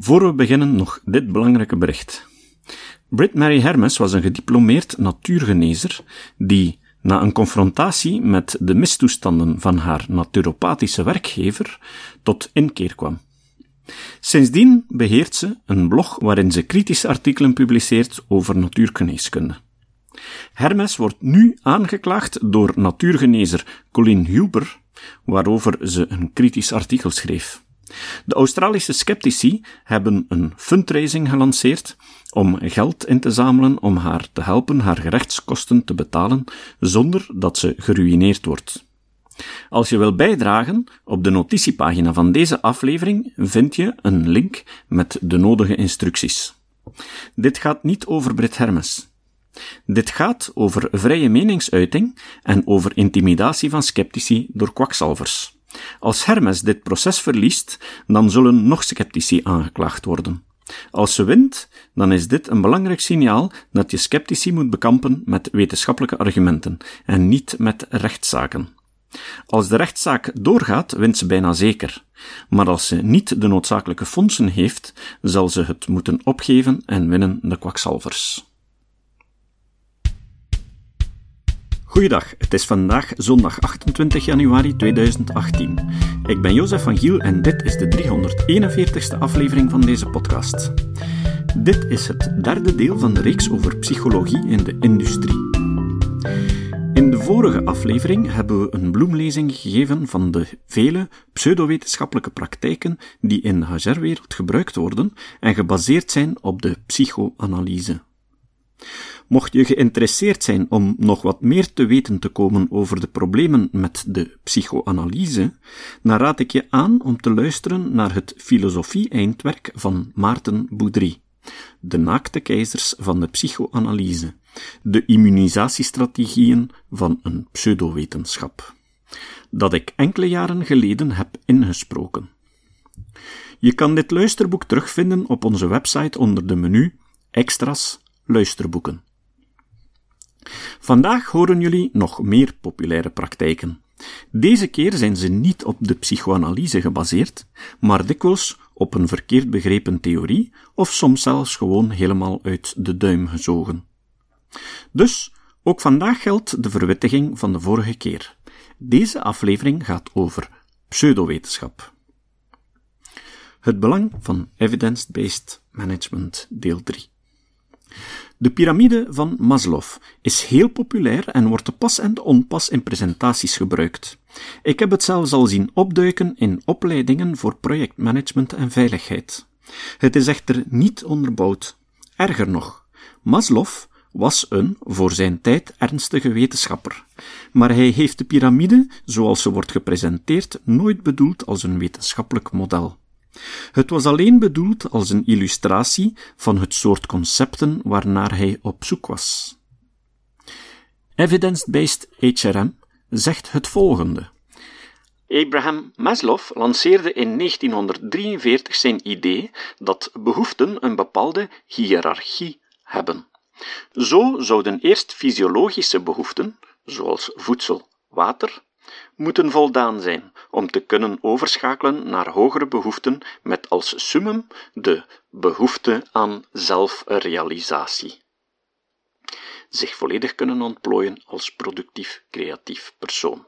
Voor we beginnen nog dit belangrijke bericht. Brit Mary Hermes was een gediplomeerd natuurgenezer die, na een confrontatie met de mistoestanden van haar naturopathische werkgever, tot inkeer kwam. Sindsdien beheert ze een blog waarin ze kritische artikelen publiceert over natuurgeneeskunde. Hermes wordt nu aangeklaagd door natuurgenezer Colin Huber, waarover ze een kritisch artikel schreef. De Australische sceptici hebben een fundraising gelanceerd om geld in te zamelen om haar te helpen haar gerechtskosten te betalen zonder dat ze geruïneerd wordt. Als je wil bijdragen, op de notitiepagina van deze aflevering vind je een link met de nodige instructies. Dit gaat niet over Brit Hermes. Dit gaat over vrije meningsuiting en over intimidatie van sceptici door kwakzalvers. Als Hermes dit proces verliest, dan zullen nog sceptici aangeklaagd worden. Als ze wint, dan is dit een belangrijk signaal dat je sceptici moet bekampen met wetenschappelijke argumenten en niet met rechtszaken. Als de rechtszaak doorgaat, wint ze bijna zeker. Maar als ze niet de noodzakelijke fondsen heeft, zal ze het moeten opgeven en winnen de kwakzalvers. Goeiedag, het is vandaag zondag 28 januari 2018. Ik ben Jozef van Giel en dit is de 341ste aflevering van deze podcast. Dit is het derde deel van de reeks over psychologie in de industrie. In de vorige aflevering hebben we een bloemlezing gegeven van de vele pseudowetenschappelijke praktijken die in de HR-wereld gebruikt worden en gebaseerd zijn op de psychoanalyse. Mocht je geïnteresseerd zijn om nog wat meer te weten te komen over de problemen met de psychoanalyse, dan raad ik je aan om te luisteren naar het filosofie-eindwerk van Maarten Boudry, De naakte keizers van de psychoanalyse, de immunisatiestrategieën van een pseudowetenschap, dat ik enkele jaren geleden heb ingesproken. Je kan dit luisterboek terugvinden op onze website onder de menu Extras luisterboeken. Vandaag horen jullie nog meer populaire praktijken. Deze keer zijn ze niet op de psychoanalyse gebaseerd, maar dikwijls op een verkeerd begrepen theorie of soms zelfs gewoon helemaal uit de duim gezogen. Dus, ook vandaag geldt de verwittiging van de vorige keer. Deze aflevering gaat over pseudowetenschap. Het belang van evidence-based management, deel 3. De piramide van Maslow is heel populair en wordt te pas en te onpas in presentaties gebruikt. Ik heb het zelfs al zien opduiken in opleidingen voor projectmanagement en veiligheid. Het is echter niet onderbouwd. Erger nog, Maslow was een, voor zijn tijd, ernstige wetenschapper. Maar hij heeft de piramide, zoals ze wordt gepresenteerd, nooit bedoeld als een wetenschappelijk model. Het was alleen bedoeld als een illustratie van het soort concepten waarnaar hij op zoek was. Evidence-based HRM zegt het volgende. Abraham Maslow lanceerde in 1943 zijn idee dat behoeften een bepaalde hiërarchie hebben. Zo zouden eerst fysiologische behoeften, zoals voedsel, water, moeten voldaan zijn om te kunnen overschakelen naar hogere behoeften met als summum de behoefte aan zelfrealisatie. Zich volledig kunnen ontplooien als productief creatief persoon.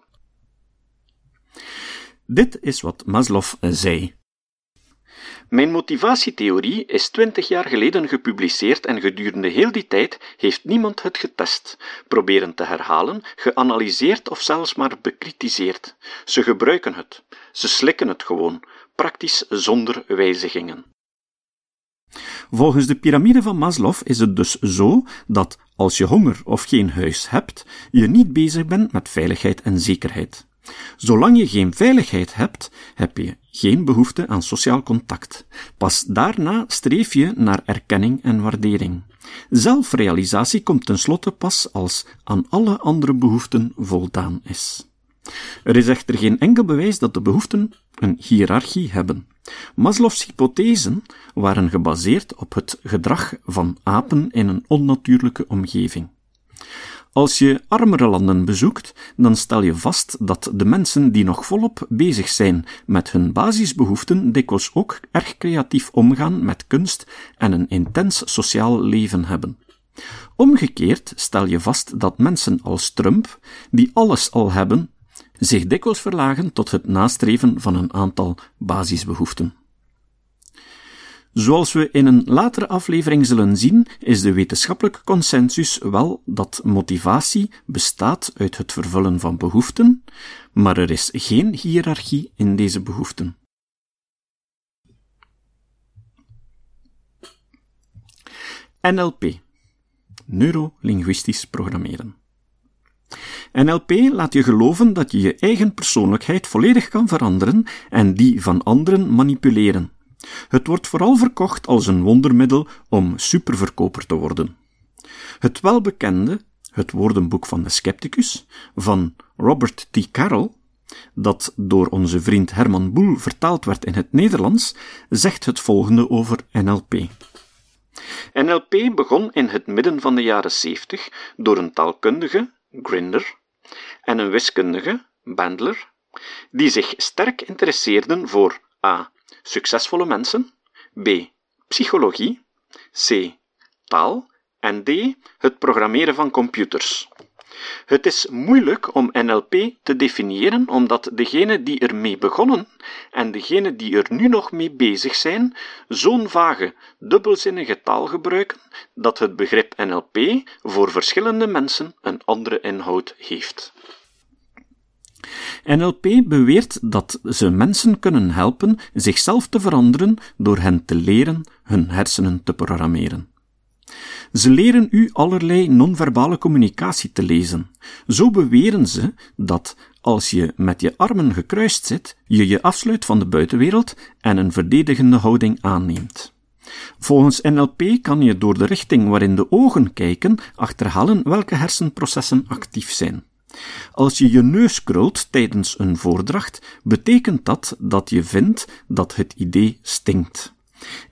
Dit is wat Maslow zei mijn motivatietheorie is twintig jaar geleden gepubliceerd en gedurende heel die tijd heeft niemand het getest, proberen te herhalen, geanalyseerd of zelfs maar bekritiseerd. Ze gebruiken het. Ze slikken het gewoon, praktisch zonder wijzigingen. Volgens de piramide van Maslow is het dus zo dat als je honger of geen huis hebt, je niet bezig bent met veiligheid en zekerheid. Zolang je geen veiligheid hebt, heb je geen behoefte aan sociaal contact. Pas daarna streef je naar erkenning en waardering. Zelfrealisatie komt tenslotte pas als aan alle andere behoeften voldaan is. Er is echter geen enkel bewijs dat de behoeften een hiërarchie hebben. Maslow's hypothesen waren gebaseerd op het gedrag van apen in een onnatuurlijke omgeving. Als je armere landen bezoekt, dan stel je vast dat de mensen die nog volop bezig zijn met hun basisbehoeften dikwijls ook erg creatief omgaan met kunst en een intens sociaal leven hebben. Omgekeerd stel je vast dat mensen als Trump, die alles al hebben, zich dikwijls verlagen tot het nastreven van een aantal basisbehoeften. Zoals we in een latere aflevering zullen zien, is de wetenschappelijke consensus wel dat motivatie bestaat uit het vervullen van behoeften, maar er is geen hiërarchie in deze behoeften. NLP Neurolinguistisch programmeren. NLP laat je geloven dat je je eigen persoonlijkheid volledig kan veranderen en die van anderen manipuleren. Het wordt vooral verkocht als een wondermiddel om superverkoper te worden. Het welbekende Het woordenboek van de scepticus van Robert T. Carroll, dat door onze vriend Herman Boel vertaald werd in het Nederlands, zegt het volgende over NLP. NLP begon in het midden van de jaren 70 door een taalkundige, Grinder, en een wiskundige, Bandler, die zich sterk interesseerden voor a succesvolle mensen, b. psychologie, c. taal en d. het programmeren van computers. Het is moeilijk om NLP te definiëren, omdat degenen die ermee begonnen en degenen die er nu nog mee bezig zijn, zo'n vage, dubbelzinnige taal gebruiken dat het begrip NLP voor verschillende mensen een andere inhoud heeft. NLP beweert dat ze mensen kunnen helpen zichzelf te veranderen door hen te leren hun hersenen te programmeren. Ze leren u allerlei non-verbale communicatie te lezen. Zo beweren ze dat als je met je armen gekruist zit, je je afsluit van de buitenwereld en een verdedigende houding aanneemt. Volgens NLP kan je door de richting waarin de ogen kijken achterhalen welke hersenprocessen actief zijn. Als je je neus krult tijdens een voordracht, betekent dat dat je vindt dat het idee stinkt.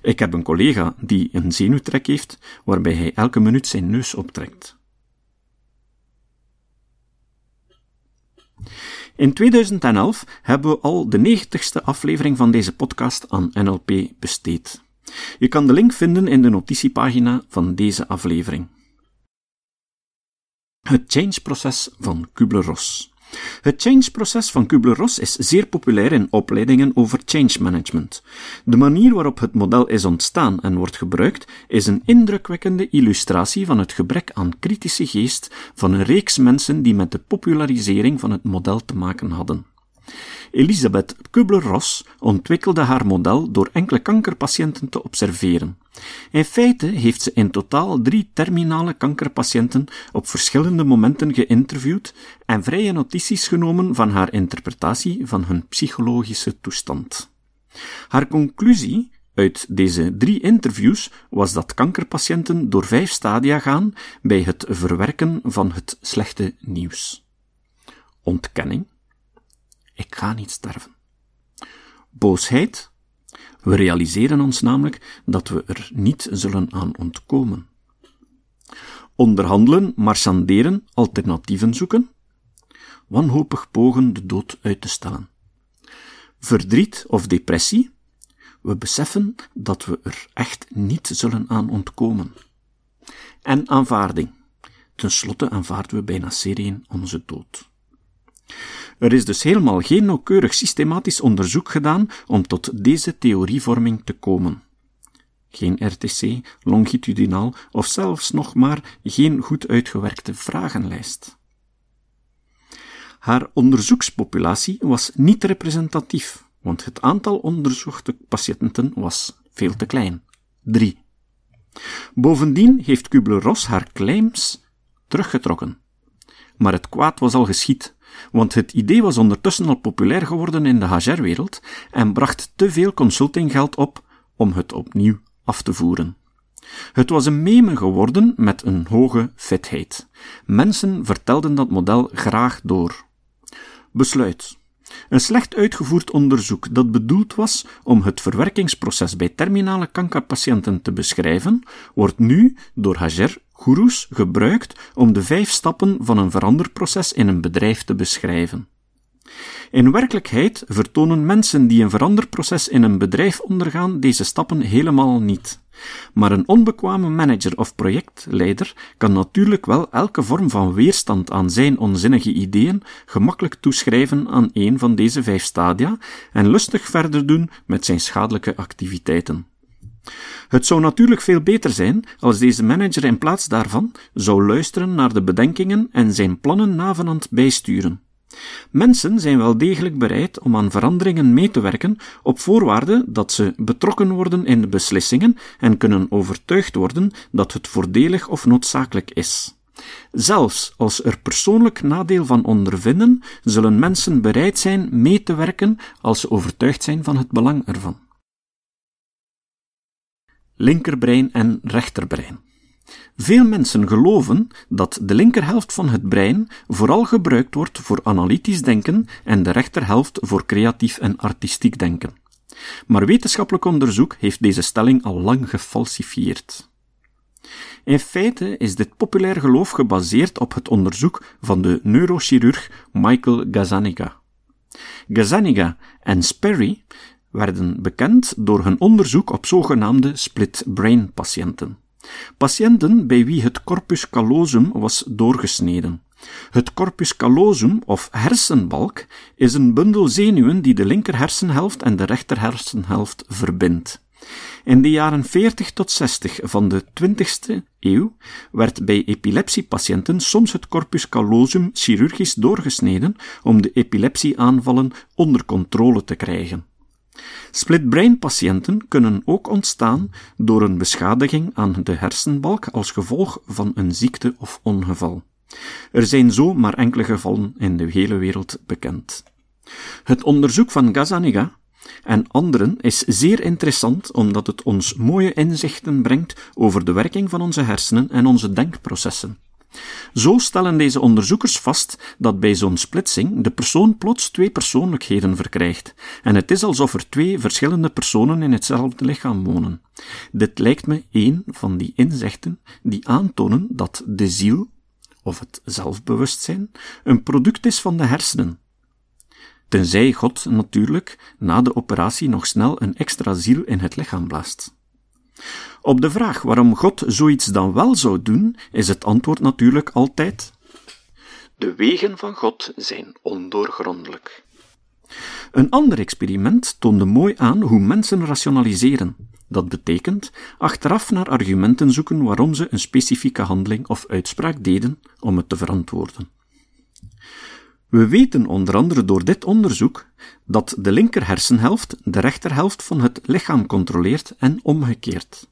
Ik heb een collega die een zenuwtrek heeft, waarbij hij elke minuut zijn neus optrekt. In 2011 hebben we al de negentigste aflevering van deze podcast aan NLP besteed. Je kan de link vinden in de notitiepagina van deze aflevering. Het change-proces van Kubler-Ross. Het change-proces van Kubler-Ross is zeer populair in opleidingen over change management. De manier waarop het model is ontstaan en wordt gebruikt is een indrukwekkende illustratie van het gebrek aan kritische geest van een reeks mensen die met de popularisering van het model te maken hadden. Elisabeth Kubler-Ross ontwikkelde haar model door enkele kankerpatiënten te observeren. In feite heeft ze in totaal drie terminale kankerpatiënten op verschillende momenten geïnterviewd en vrije notities genomen van haar interpretatie van hun psychologische toestand. Haar conclusie uit deze drie interviews was dat kankerpatiënten door vijf stadia gaan bij het verwerken van het slechte nieuws. Ontkenning, ik ga niet sterven. Boosheid. We realiseren ons namelijk dat we er niet zullen aan ontkomen. Onderhandelen, marchanderen, alternatieven zoeken. Wanhopig pogen de dood uit te stellen. Verdriet of depressie. We beseffen dat we er echt niet zullen aan ontkomen. En aanvaarding. Ten slotte aanvaarden we bijna serieën onze dood. Er is dus helemaal geen nauwkeurig systematisch onderzoek gedaan om tot deze theorievorming te komen. Geen RTC, longitudinaal of zelfs nog maar geen goed uitgewerkte vragenlijst. Haar onderzoekspopulatie was niet representatief, want het aantal onderzochte patiënten was veel te klein. Drie. Bovendien heeft Kubler-Ross haar claims teruggetrokken. Maar het kwaad was al geschied want het idee was ondertussen al populair geworden in de HR-wereld en bracht te veel consultinggeld op om het opnieuw af te voeren. Het was een meme geworden met een hoge vetheid. Mensen vertelden dat model graag door. Besluit. Een slecht uitgevoerd onderzoek dat bedoeld was om het verwerkingsproces bij terminale kankerpatiënten te beschrijven, wordt nu door Hager goeroes gebruikt om de vijf stappen van een veranderproces in een bedrijf te beschrijven. In werkelijkheid vertonen mensen die een veranderproces in een bedrijf ondergaan deze stappen helemaal niet. Maar een onbekwame manager of projectleider kan natuurlijk wel elke vorm van weerstand aan zijn onzinnige ideeën gemakkelijk toeschrijven aan een van deze vijf stadia en lustig verder doen met zijn schadelijke activiteiten. Het zou natuurlijk veel beter zijn als deze manager in plaats daarvan zou luisteren naar de bedenkingen en zijn plannen navenant bijsturen. Mensen zijn wel degelijk bereid om aan veranderingen mee te werken op voorwaarde dat ze betrokken worden in de beslissingen en kunnen overtuigd worden dat het voordelig of noodzakelijk is. Zelfs als er persoonlijk nadeel van ondervinden, zullen mensen bereid zijn mee te werken als ze overtuigd zijn van het belang ervan. Linkerbrein en rechterbrein. Veel mensen geloven dat de linkerhelft van het brein vooral gebruikt wordt voor analytisch denken en de rechterhelft voor creatief en artistiek denken. Maar wetenschappelijk onderzoek heeft deze stelling al lang gefalsifieerd. In feite is dit populair geloof gebaseerd op het onderzoek van de neurochirurg Michael Gazzaniga. Gazzaniga en Sperry werden bekend door hun onderzoek op zogenaamde split-brain patiënten. Patiënten bij wie het corpus callosum was doorgesneden. Het corpus callosum, of hersenbalk, is een bundel zenuwen die de linker hersenhelft en de rechter hersenhelft verbindt. In de jaren 40 tot 60 van de 20ste eeuw werd bij epilepsiepatiënten soms het corpus callosum chirurgisch doorgesneden om de epilepsieaanvallen onder controle te krijgen. Split-brain patiënten kunnen ook ontstaan door een beschadiging aan de hersenbalk als gevolg van een ziekte of ongeval. Er zijn zo maar enkele gevallen in de hele wereld bekend. Het onderzoek van Gazzaniga en anderen is zeer interessant omdat het ons mooie inzichten brengt over de werking van onze hersenen en onze denkprocessen. Zo stellen deze onderzoekers vast dat bij zo'n splitsing de persoon plots twee persoonlijkheden verkrijgt, en het is alsof er twee verschillende personen in hetzelfde lichaam wonen. Dit lijkt me een van die inzichten die aantonen dat de ziel, of het zelfbewustzijn, een product is van de hersenen. Tenzij God natuurlijk na de operatie nog snel een extra ziel in het lichaam blaast. Op de vraag waarom God zoiets dan wel zou doen, is het antwoord natuurlijk altijd: De wegen van God zijn ondoorgrondelijk. Een ander experiment toonde mooi aan hoe mensen rationaliseren. Dat betekent achteraf naar argumenten zoeken waarom ze een specifieke handeling of uitspraak deden om het te verantwoorden. We weten onder andere door dit onderzoek dat de linker hersenhelft de rechterhelft van het lichaam controleert en omgekeerd.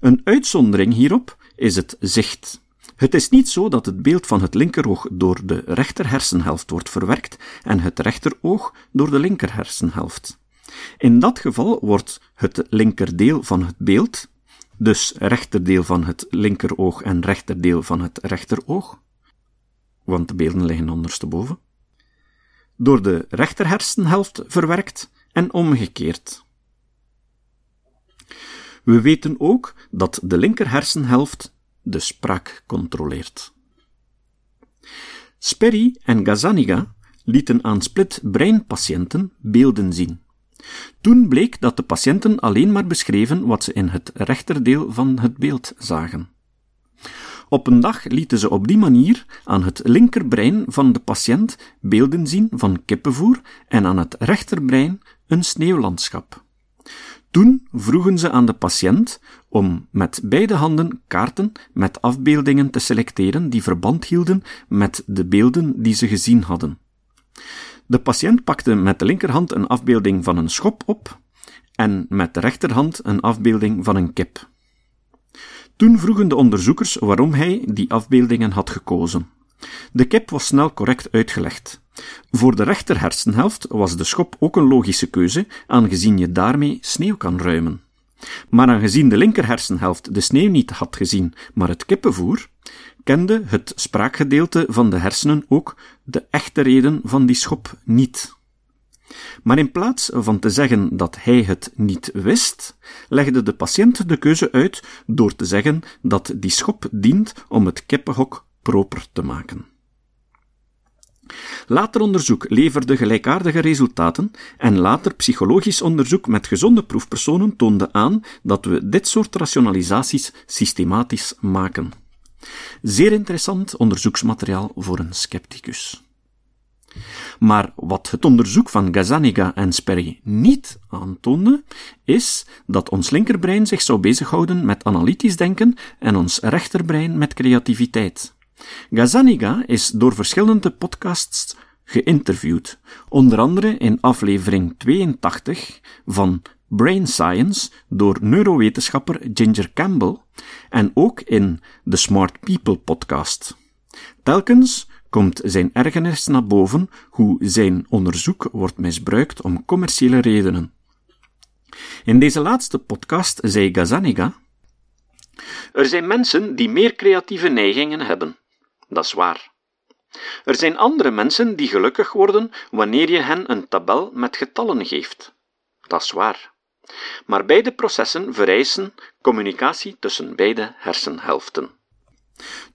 Een uitzondering hierop is het zicht. Het is niet zo dat het beeld van het linkeroog door de rechter hersenhelft wordt verwerkt en het rechteroog door de linker hersenhelft. In dat geval wordt het linkerdeel van het beeld, dus rechterdeel van het linkeroog en rechterdeel van het rechteroog, want de beelden liggen ondersteboven, door de rechterhersenhelft verwerkt en omgekeerd. We weten ook dat de linker hersenhelft de spraak controleert. Sperry en Gazzaniga lieten aan split-breinpatiënten beelden zien. Toen bleek dat de patiënten alleen maar beschreven wat ze in het rechterdeel van het beeld zagen. Op een dag lieten ze op die manier aan het linkerbrein van de patiënt beelden zien van kippenvoer en aan het rechterbrein een sneeuwlandschap. Toen vroegen ze aan de patiënt om met beide handen kaarten met afbeeldingen te selecteren die verband hielden met de beelden die ze gezien hadden. De patiënt pakte met de linkerhand een afbeelding van een schop op en met de rechterhand een afbeelding van een kip. Toen vroegen de onderzoekers waarom hij die afbeeldingen had gekozen. De kip was snel correct uitgelegd. Voor de rechter hersenhelft was de schop ook een logische keuze, aangezien je daarmee sneeuw kan ruimen. Maar aangezien de linker hersenhelft de sneeuw niet had gezien, maar het kippenvoer, kende het spraakgedeelte van de hersenen ook de echte reden van die schop niet. Maar in plaats van te zeggen dat hij het niet wist, legde de patiënt de keuze uit door te zeggen dat die schop dient om het kippenhok proper te maken. Later onderzoek leverde gelijkaardige resultaten en later psychologisch onderzoek met gezonde proefpersonen toonde aan dat we dit soort rationalisaties systematisch maken. Zeer interessant onderzoeksmateriaal voor een scepticus. Maar wat het onderzoek van Gazzaniga en Sperry niet aantoonde, is dat ons linkerbrein zich zou bezighouden met analytisch denken en ons rechterbrein met creativiteit. Gazzaniga is door verschillende podcasts geïnterviewd, onder andere in aflevering 82 van Brain Science door neurowetenschapper Ginger Campbell en ook in de Smart People podcast. Telkens komt zijn ergernis naar boven hoe zijn onderzoek wordt misbruikt om commerciële redenen. In deze laatste podcast zei Gazzaniga: Er zijn mensen die meer creatieve neigingen hebben. Dat is waar. Er zijn andere mensen die gelukkig worden wanneer je hen een tabel met getallen geeft. Dat is waar. Maar beide processen vereisen communicatie tussen beide hersenhelften.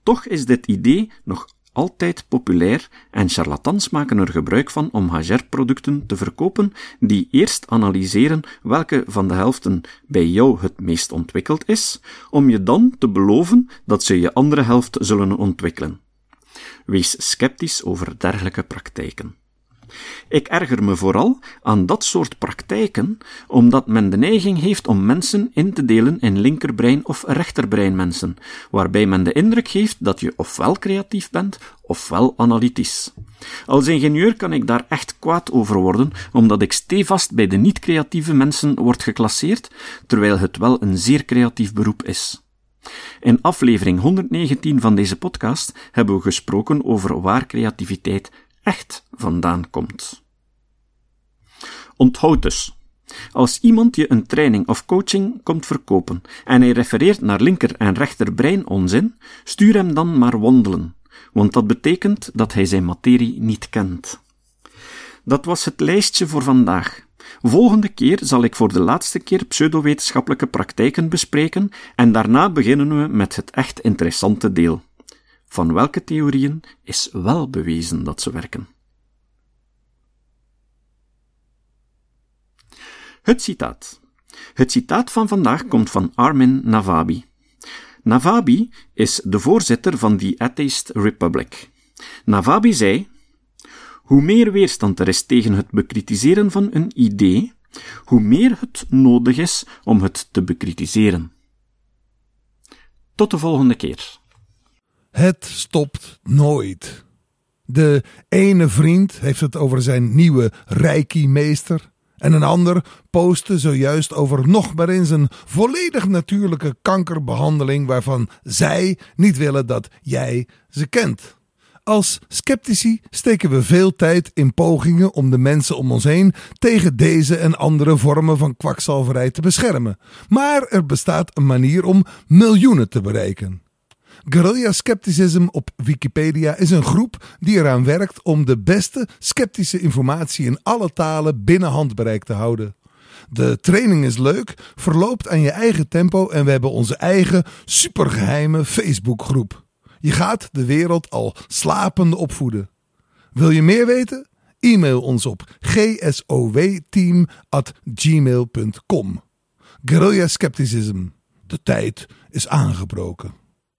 Toch is dit idee nog altijd populair en charlatans maken er gebruik van om HR-producten te verkopen die eerst analyseren welke van de helften bij jou het meest ontwikkeld is, om je dan te beloven dat ze je andere helft zullen ontwikkelen. Wees sceptisch over dergelijke praktijken. Ik erger me vooral aan dat soort praktijken, omdat men de neiging heeft om mensen in te delen in linkerbrein of rechterbreinmensen, waarbij men de indruk geeft dat je ofwel creatief bent, ofwel analytisch. Als ingenieur kan ik daar echt kwaad over worden, omdat ik stevast bij de niet-creatieve mensen word geclasseerd, terwijl het wel een zeer creatief beroep is. In aflevering 119 van deze podcast hebben we gesproken over waar creativiteit echt vandaan komt. Onthoud dus. Als iemand je een training of coaching komt verkopen en hij refereert naar linker en rechter brein onzin, stuur hem dan maar wandelen, want dat betekent dat hij zijn materie niet kent. Dat was het lijstje voor vandaag. Volgende keer zal ik voor de laatste keer pseudowetenschappelijke praktijken bespreken en daarna beginnen we met het echt interessante deel. Van welke theorieën is wel bewezen dat ze werken? Het citaat. Het citaat van vandaag komt van Armin Navabi. Navabi is de voorzitter van die Atheist Republic. Navabi zei: Hoe meer weerstand er is tegen het bekritiseren van een idee, hoe meer het nodig is om het te bekritiseren. Tot de volgende keer. Het stopt nooit. De ene vriend heeft het over zijn nieuwe reiki-meester. En een ander postte zojuist over nog maar eens een volledig natuurlijke kankerbehandeling waarvan zij niet willen dat jij ze kent. Als sceptici steken we veel tijd in pogingen om de mensen om ons heen tegen deze en andere vormen van kwakzalverij te beschermen. Maar er bestaat een manier om miljoenen te bereiken. Guerrilla Skepticism op Wikipedia is een groep die eraan werkt om de beste sceptische informatie in alle talen binnen handbereik te houden. De training is leuk, verloopt aan je eigen tempo en we hebben onze eigen supergeheime Facebookgroep. Je gaat de wereld al slapende opvoeden. Wil je meer weten? E-mail ons op gsowteam.gmail.com. Guerrilla Skepticism. De tijd is aangebroken.